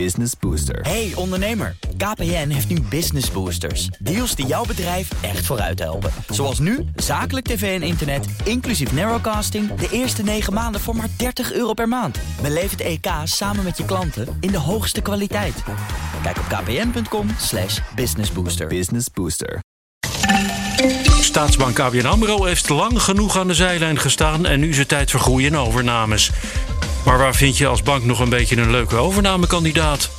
Business Booster. Hey ondernemer, KPN heeft nu Business Boosters. Deals die jouw bedrijf echt vooruit helpen. Zoals nu, zakelijk tv en internet, inclusief narrowcasting... de eerste 9 maanden voor maar 30 euro per maand. Beleef het EK samen met je klanten in de hoogste kwaliteit. Kijk op kpn.com slash businessbooster. Business Booster. Staatsbank ABN AMRO heeft lang genoeg aan de zijlijn gestaan... en nu is het tijd voor groei en overnames. Maar waar vind je als bank nog een beetje een leuke overnamekandidaat?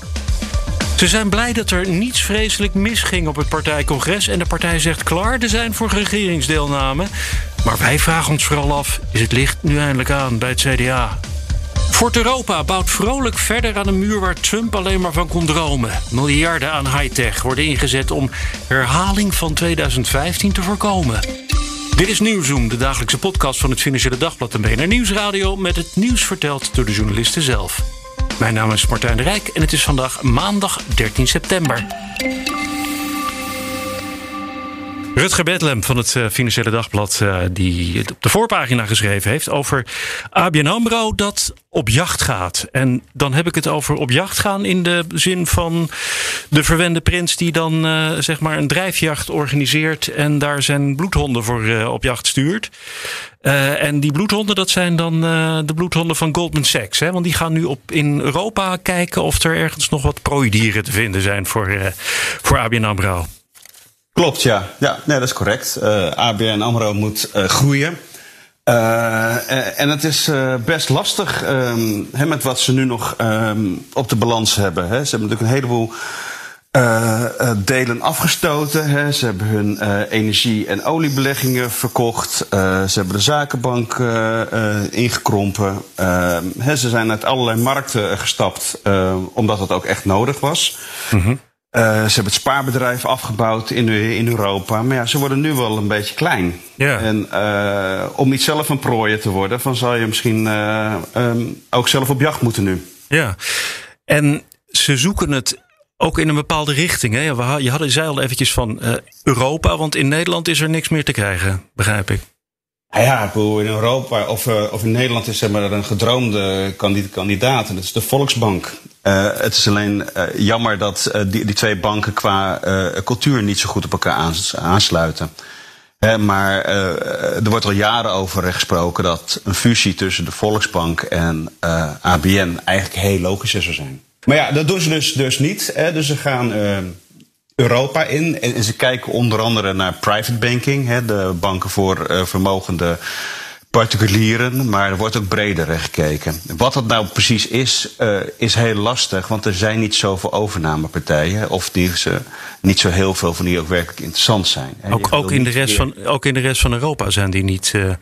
Ze zijn blij dat er niets vreselijk misging op het partijcongres... en de partij zegt klaar te zijn voor regeringsdeelname. Maar wij vragen ons vooral af, is het licht nu eindelijk aan bij het CDA? Fort Europa bouwt vrolijk verder aan een muur waar Trump alleen maar van kon dromen. Miljarden aan high-tech worden ingezet om herhaling van 2015 te voorkomen. Dit is Nieuwzoom, de dagelijkse podcast van het Financiële Dagblad en BNR Nieuwsradio... met het nieuws verteld door de journalisten zelf. Mijn naam is Martijn de Rijk en het is vandaag maandag 13 september. Rutger Bedlem van het eh, Financiële Dagblad, uh, die het op de voorpagina geschreven heeft over ABN Amro dat op jacht gaat. En dan heb ik het over op jacht gaan in de zin van de verwende prins die dan uh, zeg maar een drijfjacht organiseert en daar zijn bloedhonden voor op jacht stuurt. en die bloedhonden, dat zijn dan de bloedhonden van Goldman Sachs. Hè? Want die gaan nu op in Europa kijken of er ergens nog wat prooidieren te vinden zijn voor, voor ABN Amro. Klopt, ja. Ja, nee, dat is correct. Uh, ABN AMRO moet uh, groeien. Uh, en het is best lastig he, met wat ze nu nog um, op de balans hebben. Ze hebben natuurlijk een heleboel delen afgestoten. Ze hebben hun energie- en oliebeleggingen verkocht. ze hebben de zakenbank ingekrompen. He, ze zijn uit allerlei markten gestapt omdat het ook echt nodig was. Mm. Uh, ze hebben het spaarbedrijf afgebouwd in, in Europa. Maar ja, ze worden nu wel een beetje klein. Ja. En uh, om niet zelf een prooier te worden, van zal je misschien uh, um, ook zelf op jacht moeten nu. Ja, en ze zoeken het ook in een bepaalde richting. Hè? Je had, je zei al eventjes van Europa, want in Nederland is er niks meer te krijgen, begrijp ik. Ja, in Europa of, of in Nederland is er maar een gedroomde kandidaat. En dat is de Volksbank. Uh, het is alleen uh, jammer dat uh, die, die, twee banken qua cultuur niet zo goed op elkaar aans, aansluiten. Hè, maar er wordt al jaren over gesproken dat een fusie tussen de Volksbank en ABN eigenlijk heel logisch zou zijn. Maar ja, dat doen ze dus, dus niet. Hè. Dus ze gaan Europa in en, en, ze kijken onder andere naar private banking, hè, de banken voor vermogende particulieren, maar er wordt ook breder gekeken. Wat dat nou precies is, uh, is heel lastig, want er zijn niet zoveel overnamepartijen, of die ze, niet zo heel veel van die ook werkelijk interessant zijn. Ook, ook, in de rest van, ook in de rest van Europa zijn die niet uh,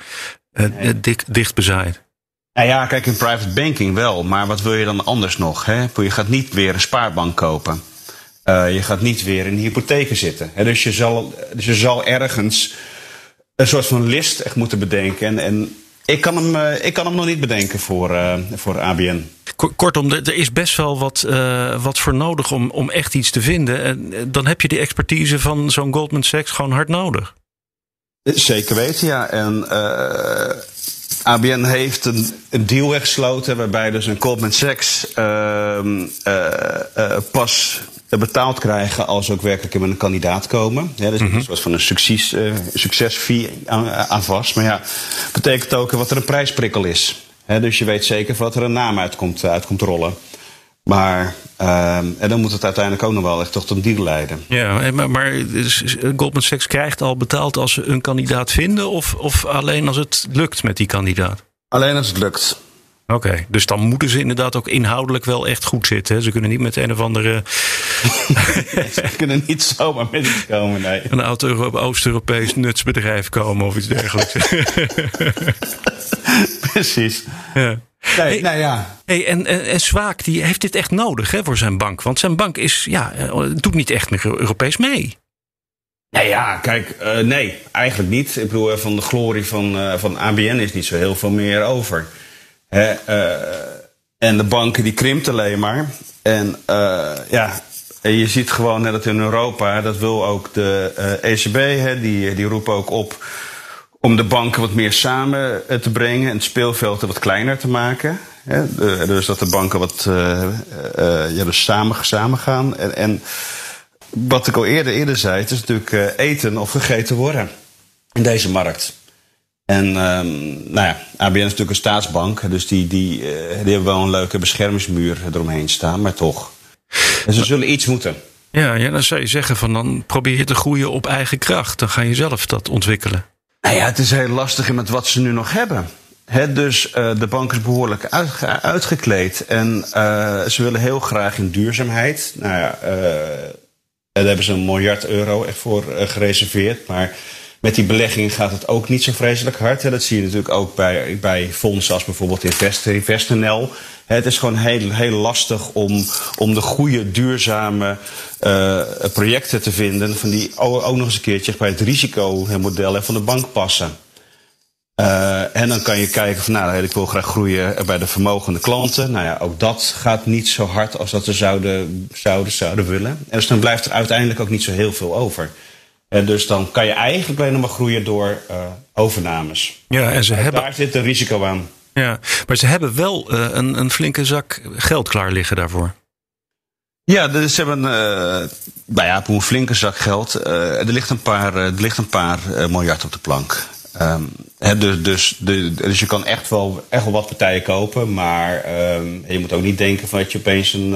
nee. dik, dicht bezaaid. Nou ja, kijk, in private banking wel, maar wat wil je dan anders nog? Hè? Je gaat niet weer een spaarbank kopen. Uh, je gaat niet weer in hypotheken zitten. Hè? Dus, je zal, dus je zal ergens een soort van list echt moeten bedenken. En, en ik, kan hem, uh, ik kan hem nog niet bedenken voor, uh, voor ABN. Kortom, er is best wel wat, uh, wat voor nodig om, om echt iets te vinden. En dan heb je die expertise van zo'n Goldman Sachs gewoon hard nodig. Zeker weten, ja. En ABN heeft een, een deal weggesloten waarbij dus een Goldman Sachs ehm, pas betaald krijgen als ze ook werkelijk met een kandidaat komen. Ja, dus mm -hmm. een soort van een succes, uh, succesfee aan, aan, vast. Maar ja, betekent ook wat er een prijsprikkel is. He, dus je weet zeker wat er een naam uitkomt, uitkomt rollen. Maar uh, en dan moet het uiteindelijk ook nog wel echt tot een deal leiden. Ja, maar, maar Goldman Sachs krijgt al betaald als ze een kandidaat vinden... Of, of alleen als het lukt met die kandidaat? Alleen als het lukt. Oké, okay, dus dan moeten ze inderdaad ook inhoudelijk wel echt goed zitten. Hè? Ze kunnen niet met een of andere. ze kunnen niet zomaar met iets komen, nee. Een oud-Oost-Europees nutsbedrijf komen of iets dergelijks. Precies. Ja. Nee, hey, nou ja. Hey, en, en, en Zwaak die heeft dit echt nodig hè, voor zijn bank. Want zijn bank is, ja, doet niet echt meer Europees mee. Nou ja, kijk, uh, nee, eigenlijk niet. Ik bedoel, van de glorie van, uh, van ABN is niet zo heel veel meer over. Hè, uh, en de banken die krimpt alleen maar. En uh, ja, je ziet gewoon dat in Europa, dat wil ook de ECB, hè, die, die roepen ook op om de banken wat meer samen te brengen en het speelveld wat kleiner te maken. dus dat de banken wat ja, dus samen, samen gaan. En, en wat ik al eerder, eerder zei, het is natuurlijk eten of gegeten worden in deze markt. En um, nou ja, ABN is natuurlijk een staatsbank, dus die, die, uh, die hebben wel een leuke beschermingsmuur eromheen staan, maar toch. En ze zullen iets moeten. Ja, ja, dan zou je zeggen van dan probeer je te groeien op eigen kracht. Dan ga je zelf dat ontwikkelen. Nou ja, het is heel lastig met wat ze nu nog hebben. He, dus uh, de bank is behoorlijk uitgekleed. En uh, ze willen heel graag in duurzaamheid. Nou ja, daar hebben ze een miljard euro voor gereserveerd. Maar met die beleggingen gaat het ook niet zo vreselijk hard. Hè. Dat zie je natuurlijk ook bij, bij fondsen als bijvoorbeeld Invest, InvestNL. Het is gewoon heel, heel lastig om, om de goede, duurzame uh, projecten te vinden. Van die ook, nog eens een keertje bij het risicomodel van de bank passen. Uh, en dan kan je kijken van nou, ik wil graag groeien bij de vermogende klanten. Nou ja, ook dat gaat niet zo hard als dat we zouden, zouden, zouden willen. En dus dan blijft er uiteindelijk ook niet zo heel veel over. En dus dan kan je eigenlijk alleen nog maar groeien door uh, overnames. Ja, en ze hebben... Daar zit een risico aan. Ja, maar ze hebben wel uh, een, een, flinke zak geld klaar liggen daarvoor. Ja, dus ze hebben uh, nou ja, een flinke zak geld. er ligt een paar, er ligt een paar miljard op de plank. Um, dus, dus, de, dus je kan echt wel, echt wel wat partijen kopen. Maar um, je moet ook niet denken van dat je opeens een,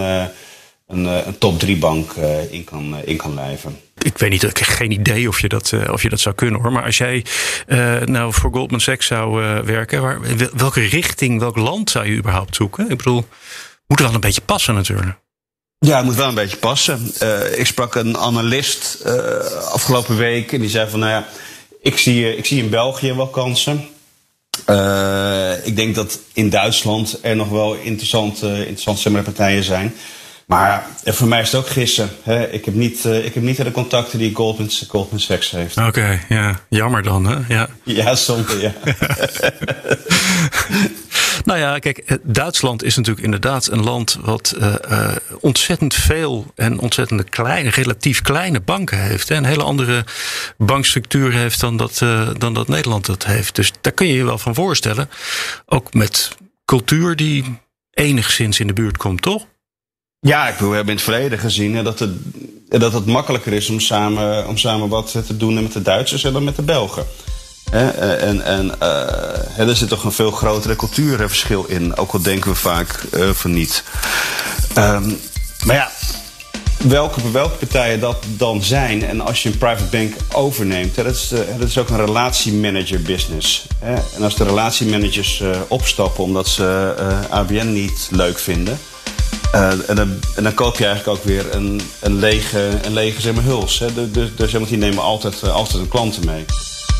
een, een top 3 bank in, kan, in kan lijven ik weet niet, ik heb geen idee of je dat, uh, of je dat zou kunnen hoor. Maar als jij uh, nou voor Goldman Sachs zou uh, werken, waar, welke richting, welk land zou je überhaupt zoeken? Ik bedoel, moet wel een beetje passen natuurlijk. Ja, het moet wel een beetje passen. ik sprak een analist afgelopen week en die zei van, nou ja, ik zie, ik zie in België wel kansen. ik denk dat in Duitsland er nog wel interessante, interessante partijen zijn. Maar voor mij is het ook gissen. Hè? Ik, heb niet, uh, ik heb niet de contacten die Goldman, Goldman Sachs heeft. Oké, okay, ja. Jammer dan, hè? Ja, ja zonde, ja. nou ja, kijk, eh, Duitsland is natuurlijk inderdaad een land wat uh, uh, ontzettend veel en ontzettend kleine, relatief kleine banken heeft. Hè? Een hele andere bankstructuur heeft dan dat, dan dat Nederland dat heeft. Dus daar kun je je wel van voorstellen. Ook met cultuur die enigszins in de buurt komt, toch? Ja, ik, we hebben in het verleden gezien dat het, dat het makkelijker is om samen, om samen wat te doen met de Duitsers dan met de Belgen. En, en uh, er zit toch een veel grotere cultuurverschil in, ook al denken we vaak uh, van niet. Um, maar ja, welke, welke partijen dat dan zijn en als je een private bank overneemt, dat, is, is ook een relatiemanager business. Hè. En als de relatiemanagers uh, opstappen omdat ze ABN niet leuk vinden uh, en, dan, en, dan, koop je eigenlijk ook weer een, een lege, een lege zeg maar, huls. Hè. Dus, dus die nemen altijd, uh, altijd een klanten mee.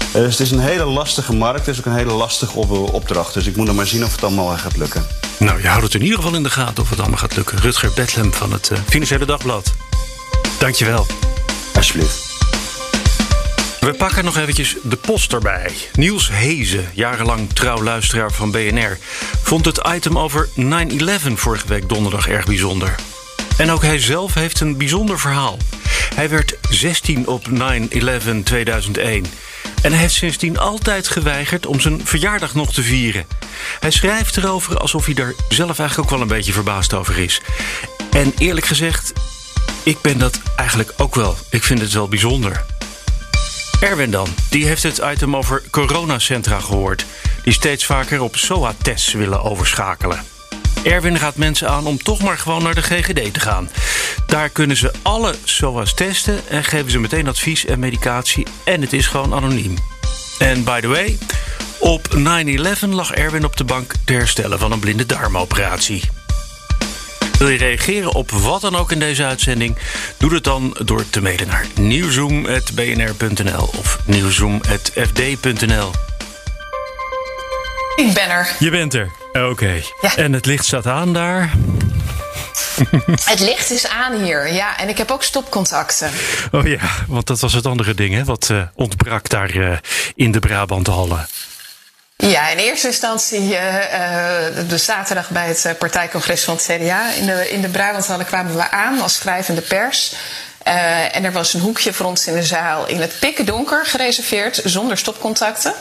Uh, dus het is een hele lastige markt. Het is ook een hele lastige op, opdracht. Dus ik moet nog maar zien of het allemaal gaat lukken. Nou, je houdt het in ieder geval in de gaten of het allemaal gaat lukken. Rutger Bedlem van het Financiële Dagblad. Dankjewel. Alsjeblieft. We pakken nog eventjes de post erbij. Niels Hezen, jarenlang trouw luisteraar van BNR, vond het item over 9-11 vorige week donderdag erg bijzonder. En ook hij zelf heeft een bijzonder verhaal. Hij werd 16 op 9-11 2001. En hij heeft sindsdien altijd geweigerd om zijn verjaardag nog te vieren. Hij schrijft erover alsof hij er zelf eigenlijk ook wel een beetje verbaasd over is. En eerlijk gezegd, ik ben dat eigenlijk ook wel. Ik vind het wel bijzonder. Erwin dan, die heeft het item over coronacentra gehoord... die steeds vaker op SOA-tests willen overschakelen. Erwin raadt mensen aan om toch maar gewoon naar de GGD te gaan. Daar kunnen ze alle SOA's testen en geven ze meteen advies en medicatie... en het is gewoon anoniem. En by the way, op 9-11 lag Erwin op de bank te herstellen van een blinde darmoperatie. Wil je reageren op wat dan ook in deze uitzending? Doe het dan door te mailen naar nieuwzoom.bnr.nl of nieuwzoom.fd.nl. Ik ben er. Je bent er. Oké. Ja. En het licht staat aan daar. Het licht is aan hier, ja. En ik heb ook stopcontacten. Oh ja, want dat was het andere ding, hè? Wat uh, ontbrak daar uh, in de Brabanthallen. Ja, in eerste instantie uh, de zaterdag bij het partijcongres van het CDA. In de, in de kwamen we aan als schrijvende pers. En er was een hoekje voor ons in de zaal in het pikken donker gereserveerd, zonder stopcontacten.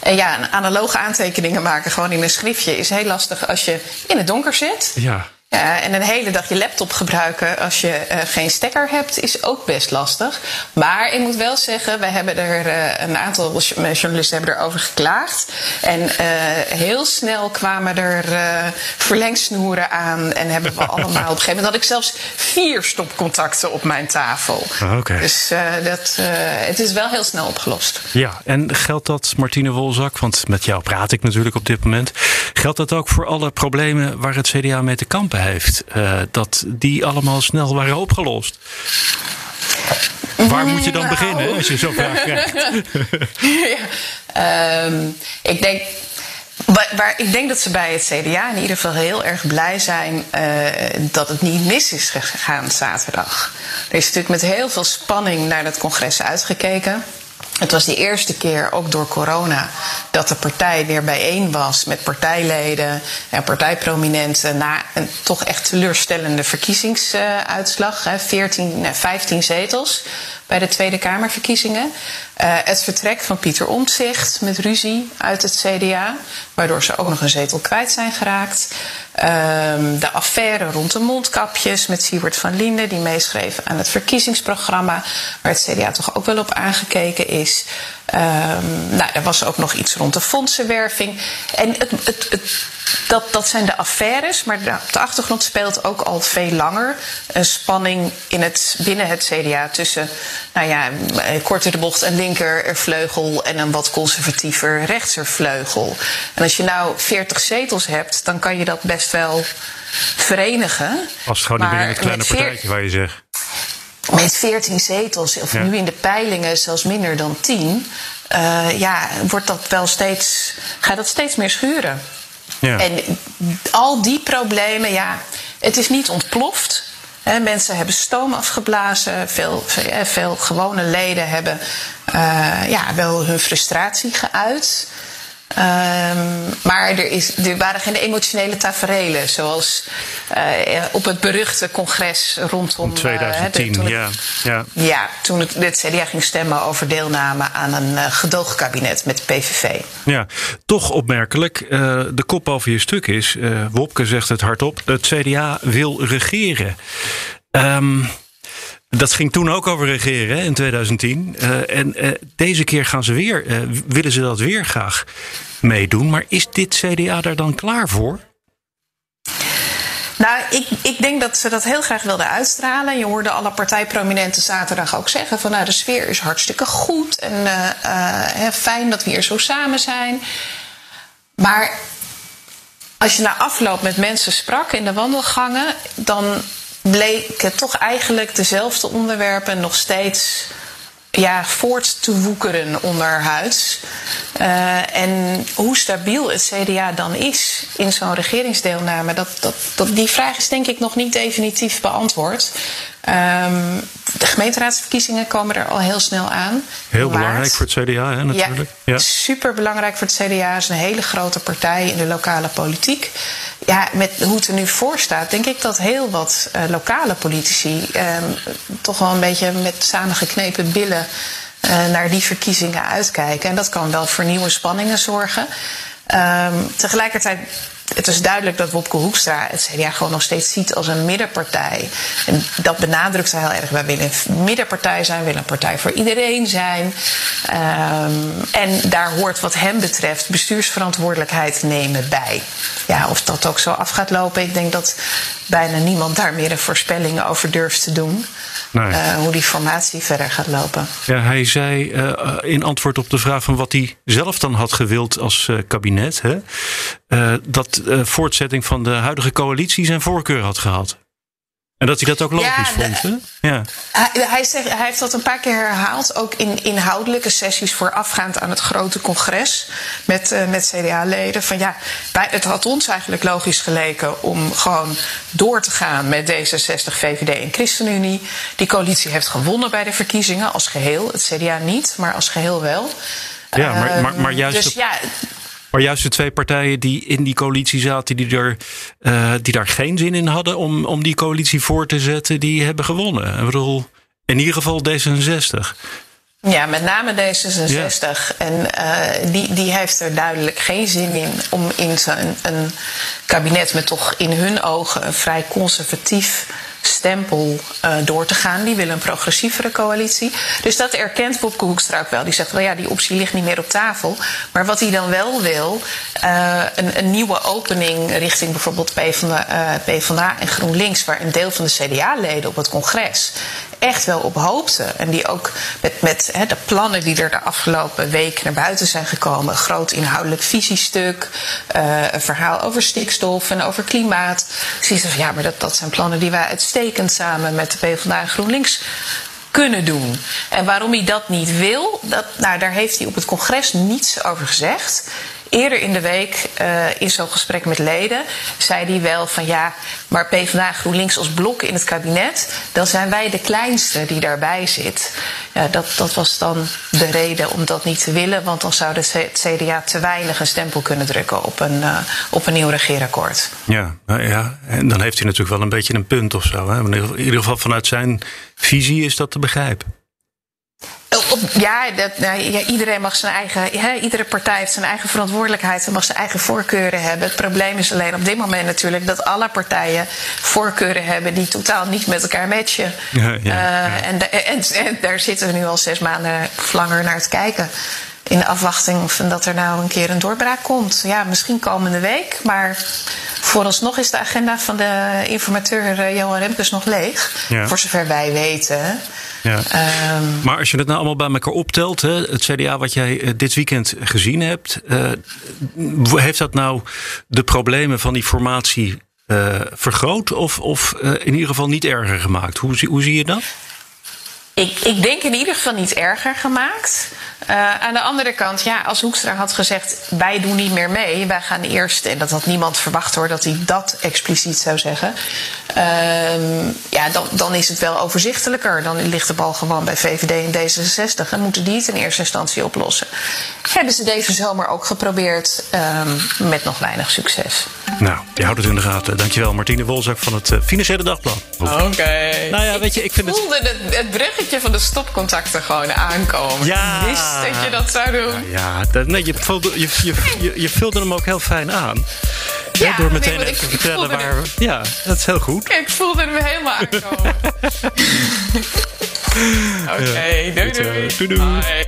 En ja, analoge aantekeningen maken gewoon in een schriftje is heel lastig als je in het donker zit. Ja. Ja, en een hele dag je laptop gebruiken als je uh, geen stekker hebt, is ook best lastig. Maar ik moet wel zeggen, wij hebben er uh, een aantal journalisten hebben erover geklaagd. En uh, heel snel kwamen er verlengsnoeren aan. En hebben we allemaal op een gegeven moment had ik zelfs vier stopcontacten op mijn tafel. Okay. Dus dat, het is wel heel snel opgelost. Ja, en geldt dat, Martine Wolzak, want met jou praat ik natuurlijk op dit moment. Geldt dat ook voor alle problemen waar het CDA mee te kampen heeft, uh, dat die allemaal snel waren opgelost. Waar moet je dan Nou. beginnen als je zo'n vraag krijgt? ja, um, ik denk. Waar, waar, ik denk dat ze bij het CDA in ieder geval heel erg blij zijn uh, dat het niet mis is gegaan zaterdag. Er is natuurlijk met heel veel spanning naar dat congres uitgekeken. Het was de eerste keer, ook door corona, dat de partij weer bijeen was met partijleden en partijprominenten na een toch echt teleurstellende verkiezingsuitslag. Hè, 14, nee, 15 zetels bij de Tweede Kamerverkiezingen. Uh, het vertrek van Pieter Omtzigt met ruzie uit het CDA, waardoor ze ook nog een zetel kwijt zijn geraakt. Um, de affaire rond de mondkapjes met Siewert van Linden, die meeschreef aan het verkiezingsprogramma, waar het CDA toch ook wel op aangekeken is. Um, nou, er was ook nog iets rond de fondsenwerving. En het, het, het, dat, dat zijn de affaires, maar op de achtergrond speelt ook al veel langer een spanning in het, binnen het CDA tussen, nou ja, korter de bocht, een linkervleugel en een wat conservatiever rechtervleugel. En als je nou 40 zetels hebt, dan kan je dat best wel verenigen. Als het gewoon niet meer het kleine partijtje waar je zegt. Met 14 zetels, of ja. nu in de peilingen zelfs minder dan 10, uh, ja, wordt dat wel steeds, gaat dat steeds meer schuren. Ja. En al die problemen, ja, het is niet ontploft. Mensen hebben stoom afgeblazen. Veel, veel gewone leden hebben uh, ja, wel hun frustratie geuit. Um, maar er, is, er waren geen emotionele taferelen. Zoals uh, op het beruchte congres rondom... 2010, uh, de, toen ja, ja. Ja, toen het, het CDA ging stemmen over deelname aan een uh, gedoogkabinet met de PVV. Ja, toch opmerkelijk. De kop over je stuk is, Wopke zegt het hardop... het CDA wil regeren. Um, dat ging toen ook over regeren in 2010. Uh, en uh, deze keer gaan ze weer, uh, willen ze dat weer graag meedoen. Maar is dit CDA daar dan klaar voor? Nou, ik, ik denk dat ze dat heel graag wilden uitstralen. Je hoorde alle partijprominenten zaterdag ook zeggen van nou de sfeer is hartstikke goed en fijn dat we hier zo samen zijn. Maar als je na afloop met mensen sprak in de wandelgangen, dan bleek het toch eigenlijk dezelfde onderwerpen nog steeds ja, voort te woekeren onderhuids. Uh, en hoe stabiel het CDA dan is in zo'n regeringsdeelname, dat, dat, dat, die vraag is denk ik nog niet definitief beantwoord. Um, de gemeenteraadsverkiezingen komen er al heel snel aan. Heel belangrijk voor het CDA, hè, natuurlijk. Ja, ja. super belangrijk voor het CDA. Het is een hele grote partij in de lokale politiek. Ja, met hoe het er nu voor staat, denk ik dat heel wat uh, lokale politici um, toch wel een beetje met samengeknepen billen uh, naar die verkiezingen uitkijken. En dat kan wel voor nieuwe spanningen zorgen. Um, tegelijkertijd het is duidelijk dat Wopke Hoekstra het CDA gewoon nog steeds ziet als een middenpartij. En dat benadrukt hij heel erg. Wij willen een middenpartij zijn, willen een partij voor iedereen zijn. Um, en daar hoort wat hem betreft bestuursverantwoordelijkheid nemen bij. Ja, of dat ook zo af gaat lopen, ik denk dat bijna niemand daar meer een voorspelling over durft te doen. Nee. Uh, hoe die formatie verder gaat lopen. Ja, hij zei uh, in antwoord op de vraag van wat hij zelf dan had gewild als uh, kabinet, hè, dat voortzetting van de huidige coalitie zijn voorkeur had gehad. En dat hij dat ook logisch ja, vond. Hè? Ja. Hij, hij, zegt, hij heeft dat een paar keer herhaald, ook in inhoudelijke sessies voorafgaand aan het grote congres met, uh, met CDA-leden. Van ja, wij, het had ons eigenlijk logisch geleken om gewoon door te gaan met D66, VVD en ChristenUnie. Die coalitie heeft gewonnen bij de verkiezingen als geheel. Het CDA niet, maar als geheel wel. Ja, maar, maar, maar juist. Dus ja, maar juist de twee partijen die in die coalitie zaten, die, er, uh, die daar geen zin in hadden om, om die coalitie voor te zetten, die hebben gewonnen. Ik bedoel, in ieder geval D66. Ja, met name D66. En uh, die, die heeft er duidelijk geen zin in om in zo'n een kabinet met toch in hun ogen een vrij conservatief stempel uh, door te gaan. Die willen een progressievere coalitie. Dus dat erkent Bob Hoekstra ook wel. Die zegt wel ja, die optie ligt niet meer op tafel. Maar wat hij dan wel wil, uh, een, een, nieuwe opening richting bijvoorbeeld PvdA, uh, PvdA en GroenLinks, waar een deel van de CDA-leden op het congres echt wel op hoopte. En die ook met, met de plannen die er de afgelopen week naar buiten zijn gekomen. Groot inhoudelijk visiestuk. Uh, een verhaal over stikstof en over klimaat. Je van ja, maar dat, dat zijn plannen die wij uitstekend samen met de PvdA en GroenLinks kunnen doen. En waarom hij dat niet wil, dat, nou, daar heeft hij op het congres niets over gezegd. Eerder in de week uh, in zo'n gesprek met leden zei hij wel van ja, maar PvdA GroenLinks als blok in het kabinet, dan zijn wij de kleinste die daarbij zit. Ja, dat, dat was dan de reden om dat niet te willen, want dan zou de CDA te weinig een stempel kunnen drukken op een, uh, op een nieuw regeerakkoord. Ja, nou ja, en dan heeft hij natuurlijk wel een beetje een punt of zo. Hè? In ieder geval vanuit zijn visie is dat te begrijpen. Ja, dat, nou, ja, iedereen mag zijn eigen. Iedere partij heeft zijn eigen verantwoordelijkheid en mag zijn eigen voorkeuren hebben. Het probleem is alleen op dit moment natuurlijk dat alle partijen voorkeuren hebben die totaal niet met elkaar matchen. Ja, ja, uh, en, en, en, daar zitten we nu al zes maanden langer naar te kijken. In de afwachting van dat er nou een keer een doorbraak komt. Ja, misschien komende week. Maar vooralsnog is de agenda van de informateur uh, Johan Remkes nog leeg. Voor zover wij weten. Ja. Um, maar als je het nou allemaal bij elkaar optelt, hè, het CDA wat jij uh, dit weekend gezien hebt, uh, heeft dat nou de problemen van die formatie uh, vergroot of, of in ieder geval niet erger gemaakt? Hoe, hoe zie je dat? Ik, ik denk in ieder geval niet erger gemaakt. Uh, aan de andere kant, ja, als Hoekstra had gezegd: wij doen niet meer mee, wij gaan eerst, en dat had niemand verwacht hoor, dat hij dat expliciet zou zeggen. Uh, ja, dan, dan is het wel overzichtelijker. Dan ligt de bal gewoon bij VVD en D66 en moeten die het in eerste instantie oplossen. Hebben ze deze zomer ook geprobeerd um, met nog weinig succes. Nou, je houdt het in de gaten. Dankjewel, Martine Wolzak van het uh, Financiële Dagblad. Oké. Okay. Nou ja, weet je, ik vind ik voelde het... het, het bruggetje van de stopcontacten gewoon aankomen. Ja. Wist dat je dat zou doen. Ja, dat, nee, je, vulde, je, je, je, je vulde hem ook heel fijn aan. Ja, ja, door meteen nee, even te vertellen waar we. Ja, dat is heel goed. Ik voelde hem helemaal aankomen. Oké, okay, ja, doei, doei. doei, doei.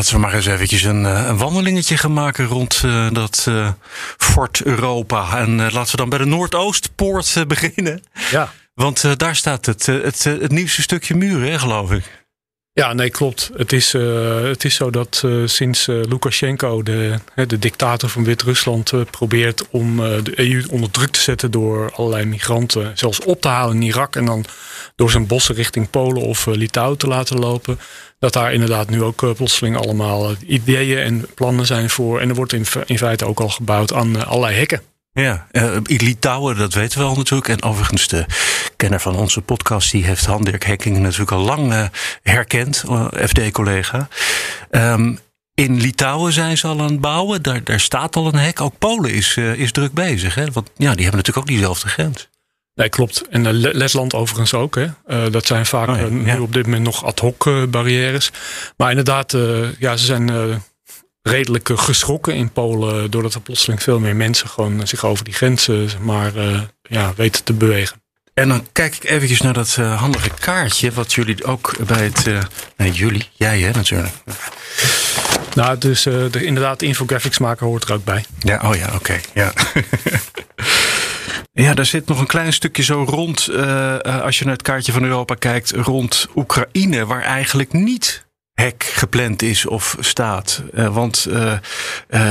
Laten we maar eens eventjes een, een wandelingetje gaan maken rond uh, dat uh, Fort Europa. En uh, laten we dan bij de Noordoostpoort beginnen. Ja. Want daar staat het, het, het nieuwste stukje muur, hè, geloof ik. Ja, nee, klopt. Het is, uh, het is zo dat uh, sinds uh, Lukashenko, de, de dictator van Wit-Rusland, probeert om de EU onder druk te zetten door allerlei migranten, zelfs op te halen in Irak en dan door zijn bossen richting Polen of Litouwen te laten lopen. Dat daar inderdaad nu ook plotseling allemaal ideeën en plannen zijn voor. En er wordt in, in feite ook al gebouwd aan allerlei hekken. Ja, uh, Litouwen, dat weten we al natuurlijk. En overigens, de kenner van onze podcast, die heeft Han-Dirk Hekking natuurlijk al lang herkend, FD-collega. Um, in Litouwen zijn ze al aan het bouwen. Daar, daar staat al een hek. Ook Polen is, is druk bezig. Hè? Want ja, die hebben natuurlijk ook diezelfde grens. Nee, klopt. En Letland overigens ook. Hè. Uh, dat zijn vaak oh ja, nu ja. op dit moment nog ad hoc uh, barrières. Maar inderdaad, uh, ja, ze zijn redelijk geschrokken in Polen. Doordat er plotseling veel meer mensen gewoon zich over die grenzen maar, ja, weten te bewegen. En dan kijk ik eventjes naar dat handige kaartje. Wat jullie ook bij het. Nee, jullie. Jij hè, natuurlijk. Nou, dus de, inderdaad, de infographics maken hoort er ook bij. Ja, oh ja, oké. Okay, ja. Ja, daar zit nog een klein stukje zo rond, uh, als je naar het kaartje van Europa kijkt, rond Oekraïne, waar eigenlijk niet hek gepland is of staat. Uh, want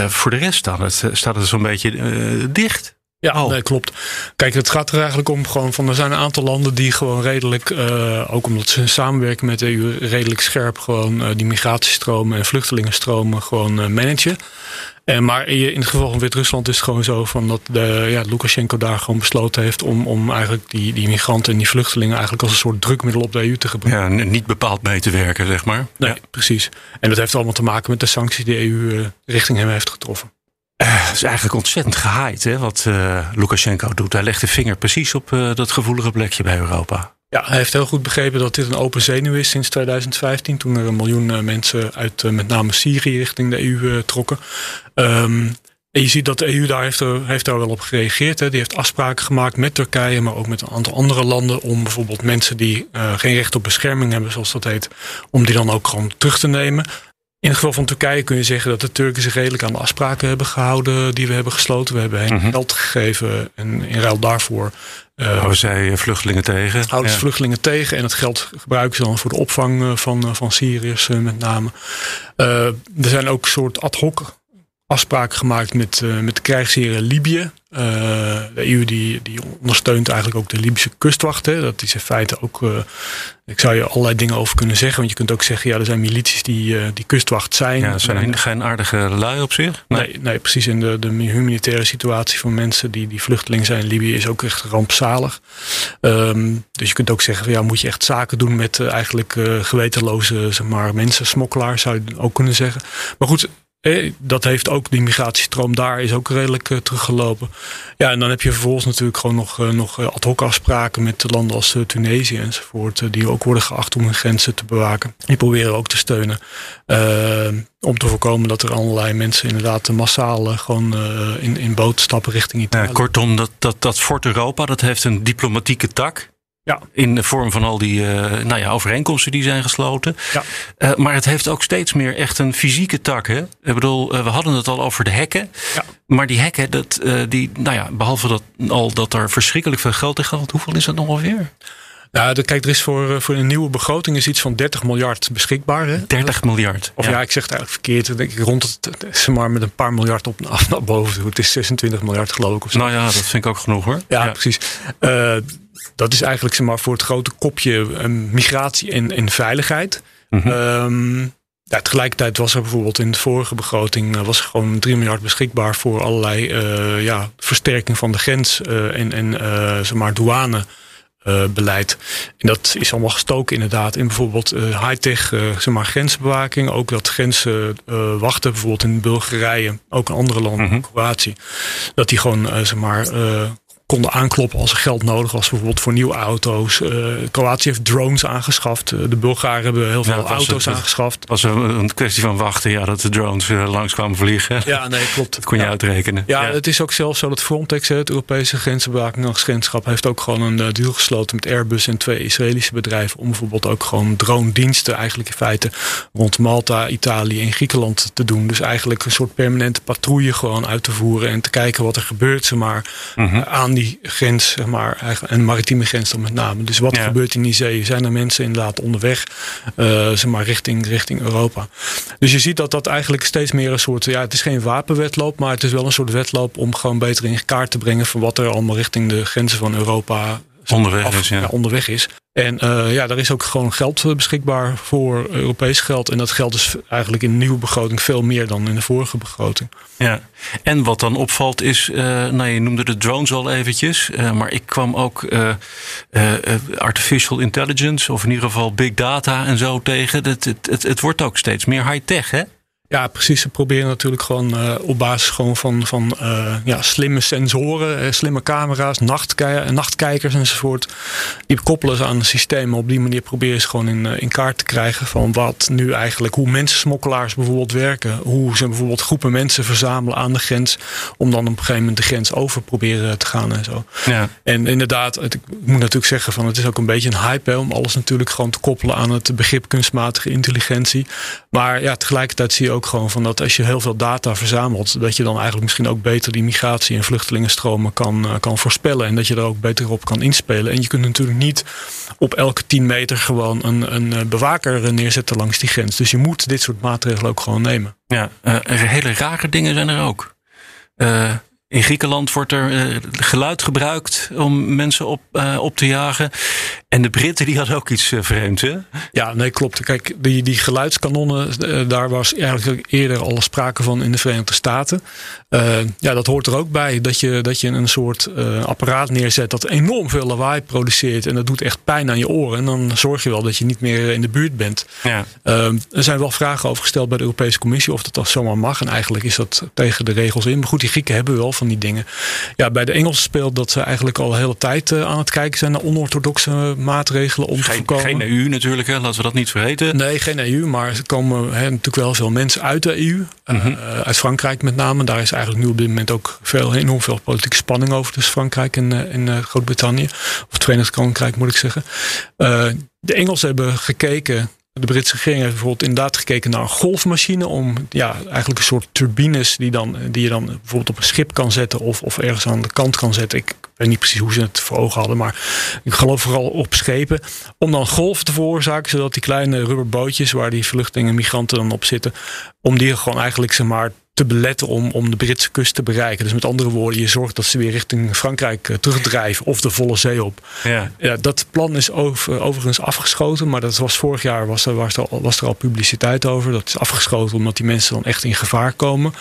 voor de rest staat het, staat het zo'n beetje dicht. Ja, nee, klopt. Kijk, het gaat er eigenlijk om gewoon van er zijn een aantal landen die gewoon redelijk, ook omdat ze samenwerken met de EU, redelijk scherp gewoon die migratiestromen en vluchtelingenstromen gewoon managen. En maar in het geval van Wit-Rusland is het gewoon zo van dat de, ja, Lukashenko daar gewoon besloten heeft om, om eigenlijk die, die migranten en die vluchtelingen eigenlijk als een soort drukmiddel op de EU te gebruiken. Ja, niet bepaald mee te werken, zeg maar. Nee, ja. precies. En dat heeft allemaal te maken met de sancties die de EU richting hem heeft getroffen. Het is eigenlijk ontzettend gehaaid hè, wat uh, Lukashenko doet. Hij legt de vinger precies op uh, dat gevoelige plekje bij Europa. Ja, hij heeft heel goed begrepen dat dit een open zenuw is sinds 2015. Toen er een miljoen mensen uit met name Syrië richting de EU trokken. Um, en je ziet dat de EU daar heeft, heeft daar wel op gereageerd. Hè. Die heeft afspraken gemaakt met Turkije, maar ook met een aantal andere landen. Om bijvoorbeeld mensen die geen recht op bescherming hebben, zoals dat heet, om die dan ook gewoon terug te nemen. In het geval van Turkije kun je zeggen dat de Turken zich redelijk aan de afspraken hebben gehouden die we hebben gesloten. We hebben hen -hmm. geld gegeven en in ruil daarvoor. Uh, houden zij vluchtelingen tegen? Houden ja. vluchtelingen tegen en het geld gebruiken ze dan voor de opvang van, van Syriërs met name. Uh, er zijn ook soort ad hoc afspraken gemaakt met, met de krijgsheren Libië. Uh, de EU die, die ondersteunt eigenlijk ook de Libische kustwacht. Hè. Dat is in feite ook. Uh, ik zou je allerlei dingen over kunnen zeggen. Want je kunt ook zeggen, ja, er zijn milities die, die kustwacht zijn. Ja, zijn geen aardige lui op zich. Nee, nee, nee precies. En de, de humanitaire situatie van mensen die, die vluchteling zijn in Libië is ook echt rampzalig. Um, dus je kunt ook zeggen, ja, moet je echt zaken doen met eigenlijk gewetenloze zeg maar, mensen, smokkelaars, zou je ook kunnen zeggen. Maar goed, dat heeft ook, die migratiestroom daar is ook redelijk uh, teruggelopen. Ja, en dan heb je vervolgens natuurlijk gewoon nog, uh, nog ad hoc afspraken met landen als Tunesië enzovoort. die ook worden geacht om hun grenzen te bewaken. Die proberen ook te steunen. om te voorkomen dat er allerlei mensen inderdaad massaal gewoon in, in boot stappen richting Italië. Kortom, dat, dat, dat Fort Europa dat heeft een diplomatieke tak. Ja. In de vorm van al die uh, nou ja, overeenkomsten die zijn gesloten. Ja. Uh, maar het heeft ook steeds meer echt een fysieke tak. Hè? Ik bedoel, uh, we hadden het al over de hekken. Ja. Maar die hekken, dat, die, nou ja, behalve dat, al dat er verschrikkelijk veel geld in gaat, hoeveel is dat nog alweer? Ja, de, kijk, er is voor, voor een nieuwe begroting is iets van 30 miljard beschikbaar. Hè? 30 miljard. Of ja. ja, ik zeg het eigenlijk verkeerd. Denk ik rond het, zeg maar met een paar miljard op af naar boven. Het is 26 miljard geloof ik. Of zo. Nou ja, dat vind ik ook genoeg hoor. Ja, ja. precies. Uh, dat is eigenlijk zeg maar, voor het grote kopje um, migratie en, en veiligheid. Mm -hmm. um, ja, tegelijkertijd was er bijvoorbeeld in de vorige begroting uh, was er gewoon 3 miljard beschikbaar voor allerlei ja, versterking van de grens en, en zeg maar douane. Uh, beleid. En dat is allemaal gestoken inderdaad in bijvoorbeeld uh, high-tech uh, zeg maar, grensbewaking. Ook dat grenzen wachten, bijvoorbeeld in Bulgarije, ook in andere landen, mm -hmm. Kroatië. Dat die gewoon zeg maar konden aankloppen als er geld nodig was, bijvoorbeeld voor nieuwe auto's. Uh, Kroatië heeft drones aangeschaft. Uh, de Bulgaren hebben heel veel Ja, auto's het- aangeschaft. Het was een, kwestie van wachten ja, dat de drones langs kwamen vliegen. Ja, nee, klopt. Dat kon je ja. uitrekenen. Ja, het is ook zelfs zo dat Frontex, het Europese grensbewakingsagentschap, heeft ook gewoon een deal gesloten met Airbus en twee Israëlische bedrijven. Om bijvoorbeeld ook gewoon drone-diensten eigenlijk in feite rond Malta, Italië en Griekenland te doen. Dus eigenlijk een soort permanente patrouille gewoon uit te voeren en te kijken wat er gebeurt, zeg maar, Mhm. aan die grens, zeg maar, eigenlijk- en de maritieme grens dan met name. Dus wat Ja. gebeurt in die zee? Zijn er mensen inderdaad onderweg, uh, zeg maar, richting, richting Europa? Dus je ziet dat dat eigenlijk steeds meer een soort, ja, het is geen wapenwetloop, maar het is wel een soort wedloop om gewoon beter in kaart te brengen van wat er allemaal richting de grenzen van Europa Onderweg is, ja. onderweg is. En uh, ja, daar is ook gewoon geld eh, beschikbaar voor Europees geld. En dat geld is eigenlijk in de nieuwe begroting veel meer dan in de vorige begroting. Ja, en wat dan opvalt is, uh, nou je noemde de drones al eventjes, uh, maar ik kwam ook artificial intelligence of in ieder geval big data en zo tegen. Het, het, het, het wordt ook steeds meer high-tech, hè? Ja, precies. Ze proberen natuurlijk gewoon uh, op basis gewoon van, van uh, ja, slimme sensoren, uh, slimme camera's, nachtkij nachtkijkers enzovoort. Die koppelen ze aan een systeem. Op die manier proberen ze gewoon in, in kaart te krijgen van wat nu eigenlijk, hoe mensensmokkelaars bijvoorbeeld werken. Hoe ze bijvoorbeeld groepen mensen verzamelen aan de grens. Om dan op een gegeven moment de grens over proberen te gaan en zo. Ja. En inderdaad, het, ik moet natuurlijk zeggen van het is ook een beetje een hype hè, om alles natuurlijk gewoon te koppelen aan het begrip kunstmatige intelligentie. Maar ja, tegelijkertijd zie je ook gewoon van dat als je heel veel data verzamelt, dat je dan eigenlijk misschien ook beter die migratie- en vluchtelingenstromen kan, uh, kan voorspellen. En dat je er ook beter op kan inspelen. En je kunt natuurlijk niet op elke 10 meter gewoon een, een bewaker neerzetten langs die grens. Dus je moet dit soort maatregelen ook gewoon nemen. Ja, uh, hele rare dingen zijn er ook. In Griekenland wordt er uh, geluid gebruikt om mensen op, uh, op te jagen. En de Britten die hadden ook iets uh, vreemds, hè? Ja, nee, klopt. Kijk, die, die geluidskanonnen, daar was eigenlijk eerder al sprake van in de Verenigde Staten. ja, dat hoort er ook bij. Dat je, dat je een soort apparaat neerzet dat enorm veel lawaai produceert. En dat doet echt pijn aan je oren. En dan zorg je wel dat je niet meer in de buurt bent. Ja. er zijn wel vragen over gesteld bij de Europese Commissie of dat dat zomaar mag. En eigenlijk is dat tegen de regels in. Maar goed, die Grieken hebben wel van die dingen. Ja, bij de Engelsen speelt dat ze eigenlijk al de hele tijd uh, aan het kijken zijn naar onorthodoxe maatregelen om geen, te voorkomen. Geen EU natuurlijk, hè? laten we dat niet vergeten. Nee, geen EU, maar er komen hè, natuurlijk wel veel mensen uit de EU. Mm -hmm. uh, uit Frankrijk met name. Daar is eigenlijk nu op dit moment ook veel, enorm veel politieke spanning over tussen Frankrijk en, uh, en Groot-Brittannië. Of het Verenigd Koninkrijk moet ik zeggen. de Engelsen hebben gekeken de Britse regering heeft bijvoorbeeld inderdaad gekeken naar een golfmachine. Om ja, eigenlijk een soort turbines die, dan, die je dan bijvoorbeeld op een schip kan zetten. Of, of ergens aan de kant kan zetten. Ik weet niet precies hoe ze het voor ogen hadden. Maar ik geloof vooral op schepen. Om dan golf te veroorzaken. Zodat die kleine rubberbootjes waar die vluchtelingen en migranten dan op zitten. Om die gewoon eigenlijk zeg maar te beletten om, om de Britse kust te bereiken. Dus met andere woorden, je zorgt dat ze weer richting Frankrijk uh, terugdrijven of de volle zee op. Ja. ja dat plan is over, overigens afgeschoten, maar dat was vorig jaar was er, was, er al, was er al publiciteit over. Dat is afgeschoten omdat die mensen dan echt in gevaar komen.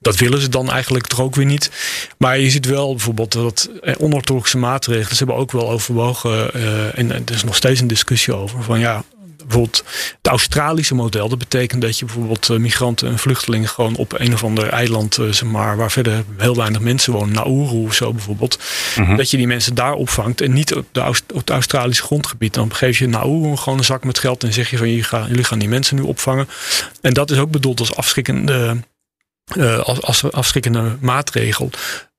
Dat willen ze dan eigenlijk toch ook weer niet. Maar je ziet wel bijvoorbeeld dat onorthodoxe maatregelen. Ze hebben ook wel overwogen. Uh, en er is nog steeds een discussie over. Van ja, bijvoorbeeld het Australische model. Dat betekent dat je bijvoorbeeld eh, migranten en vluchtelingen gewoon op een of ander eiland, eh, zeg maar, waar verder heel weinig mensen wonen, Nauru of zo bijvoorbeeld, mhm. dat je die mensen daar opvangt en niet op, de op het Australische grondgebied. Dan geef je Nauru gewoon een zak met geld en zeg je van jullie gaan, jullie gaan die mensen nu opvangen. En dat is ook bedoeld als afschrikkende. Uh, als, als afschrikkende maatregel.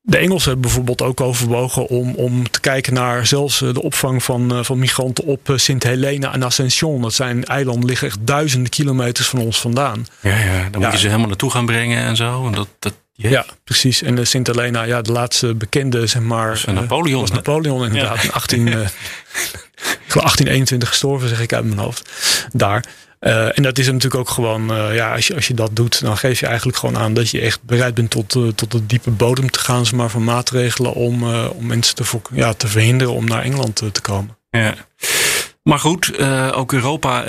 De Engelsen hebben bijvoorbeeld ook overwogen om, om te kijken naar zelfs eh, de opvang van, eh, van migranten op eh, Sint Helena en Ascension. Dat zijn eilanden liggen echt duizenden kilometers van ons vandaan. Ja, ja dan moet je ze helemaal naartoe gaan brengen en zo. En dat, dat, Ja, precies. En de Sint Helena, ja, de laatste bekende, zeg maar. Napoleon. was Napoleon inderdaad. In 18, 1821 gestorven, zeg ik uit mijn hoofd. Daar. Uh, en dat is natuurlijk ook gewoon, uh, ja, als je, als je dat doet, dan geef je eigenlijk gewoon aan dat je echt bereid bent tot, uh, tot de diepe bodem te gaan, maar, van maatregelen om, om mensen te, ja, te verhinderen om naar Engeland te komen. Ja. Maar goed, ook Europa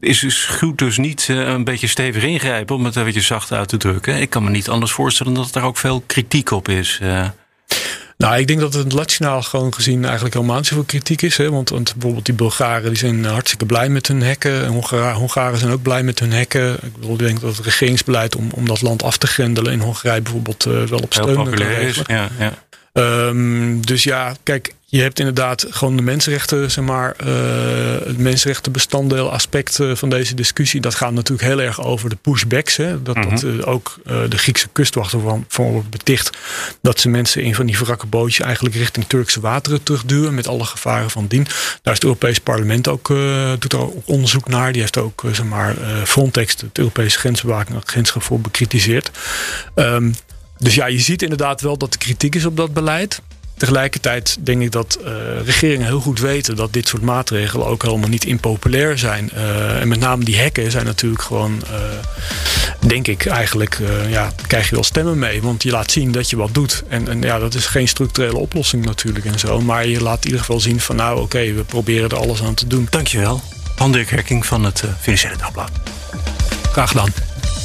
is dus goed dus niet een beetje stevig ingrijpen, om het een beetje zacht uit te drukken. Ik kan me niet anders voorstellen dat er ook veel kritiek op is. Nou, ik denk dat het nationaal gewoon gezien eigenlijk helemaal niet zoveel kritiek is. Hè? Want, want, bijvoorbeeld die Bulgaren die zijn hartstikke blij met hun hekken. En Hongaren, Hongaren zijn ook blij met hun hekken. Ik, bedoel, ik denk dat het regeringsbeleid om, om dat land af te grendelen in Hongarije bijvoorbeeld uh, wel op steun kan regelen. Ja, ja. Um, dus ja, kijk, je hebt inderdaad gewoon de mensenrechten, zeg maar, uh, het mensenrechtenbestanddeel aspect van deze discussie. Dat gaat natuurlijk heel erg over de pushbacks. Hè? Dat, dat uh, ook uh, de Griekse kustwachten van, van wordt beticht dat ze mensen in van die wrakke bootjes eigenlijk richting Turkse wateren terugduwen met alle gevaren van dien. Daar is het Europees Parlement ook, doet er ook onderzoek naar. Die heeft ook, zeg maar, Frontex, het Europese grensbewaking, voor bekritiseerd. Um, dus ja, je ziet inderdaad wel dat er kritiek is op dat beleid. Tegelijkertijd denk ik dat uh, regeringen heel goed weten dat dit soort maatregelen ook helemaal niet impopulair zijn. Uh, en met name die hekken zijn natuurlijk gewoon, uh, denk ik eigenlijk, ja, krijg je wel stemmen mee. Want je laat zien dat je wat doet. En, en ja, dat is geen structurele oplossing natuurlijk en zo. Maar je laat in ieder geval zien van nou oké, we proberen er alles aan te doen. Dankjewel. Pander Herking van het Financiële Dagblad. Graag.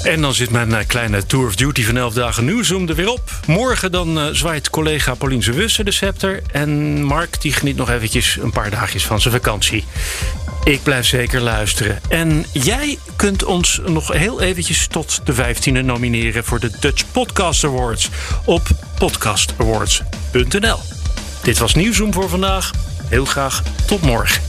En dan zit mijn eh, kleine Tour of Duty van 11 dagen nieuwsroom er weer op. Morgen dan uh, zwaait collega Pauline Wussen de scepter. En Mark die geniet nog eventjes een paar dagjes van zijn vakantie. Ik blijf zeker luisteren. En jij kunt ons nog heel eventjes tot de 15e nomineren... voor de Dutch Podcast Awards op podcastawards.nl. Dit was Nieuwsroom voor vandaag. Heel graag tot morgen.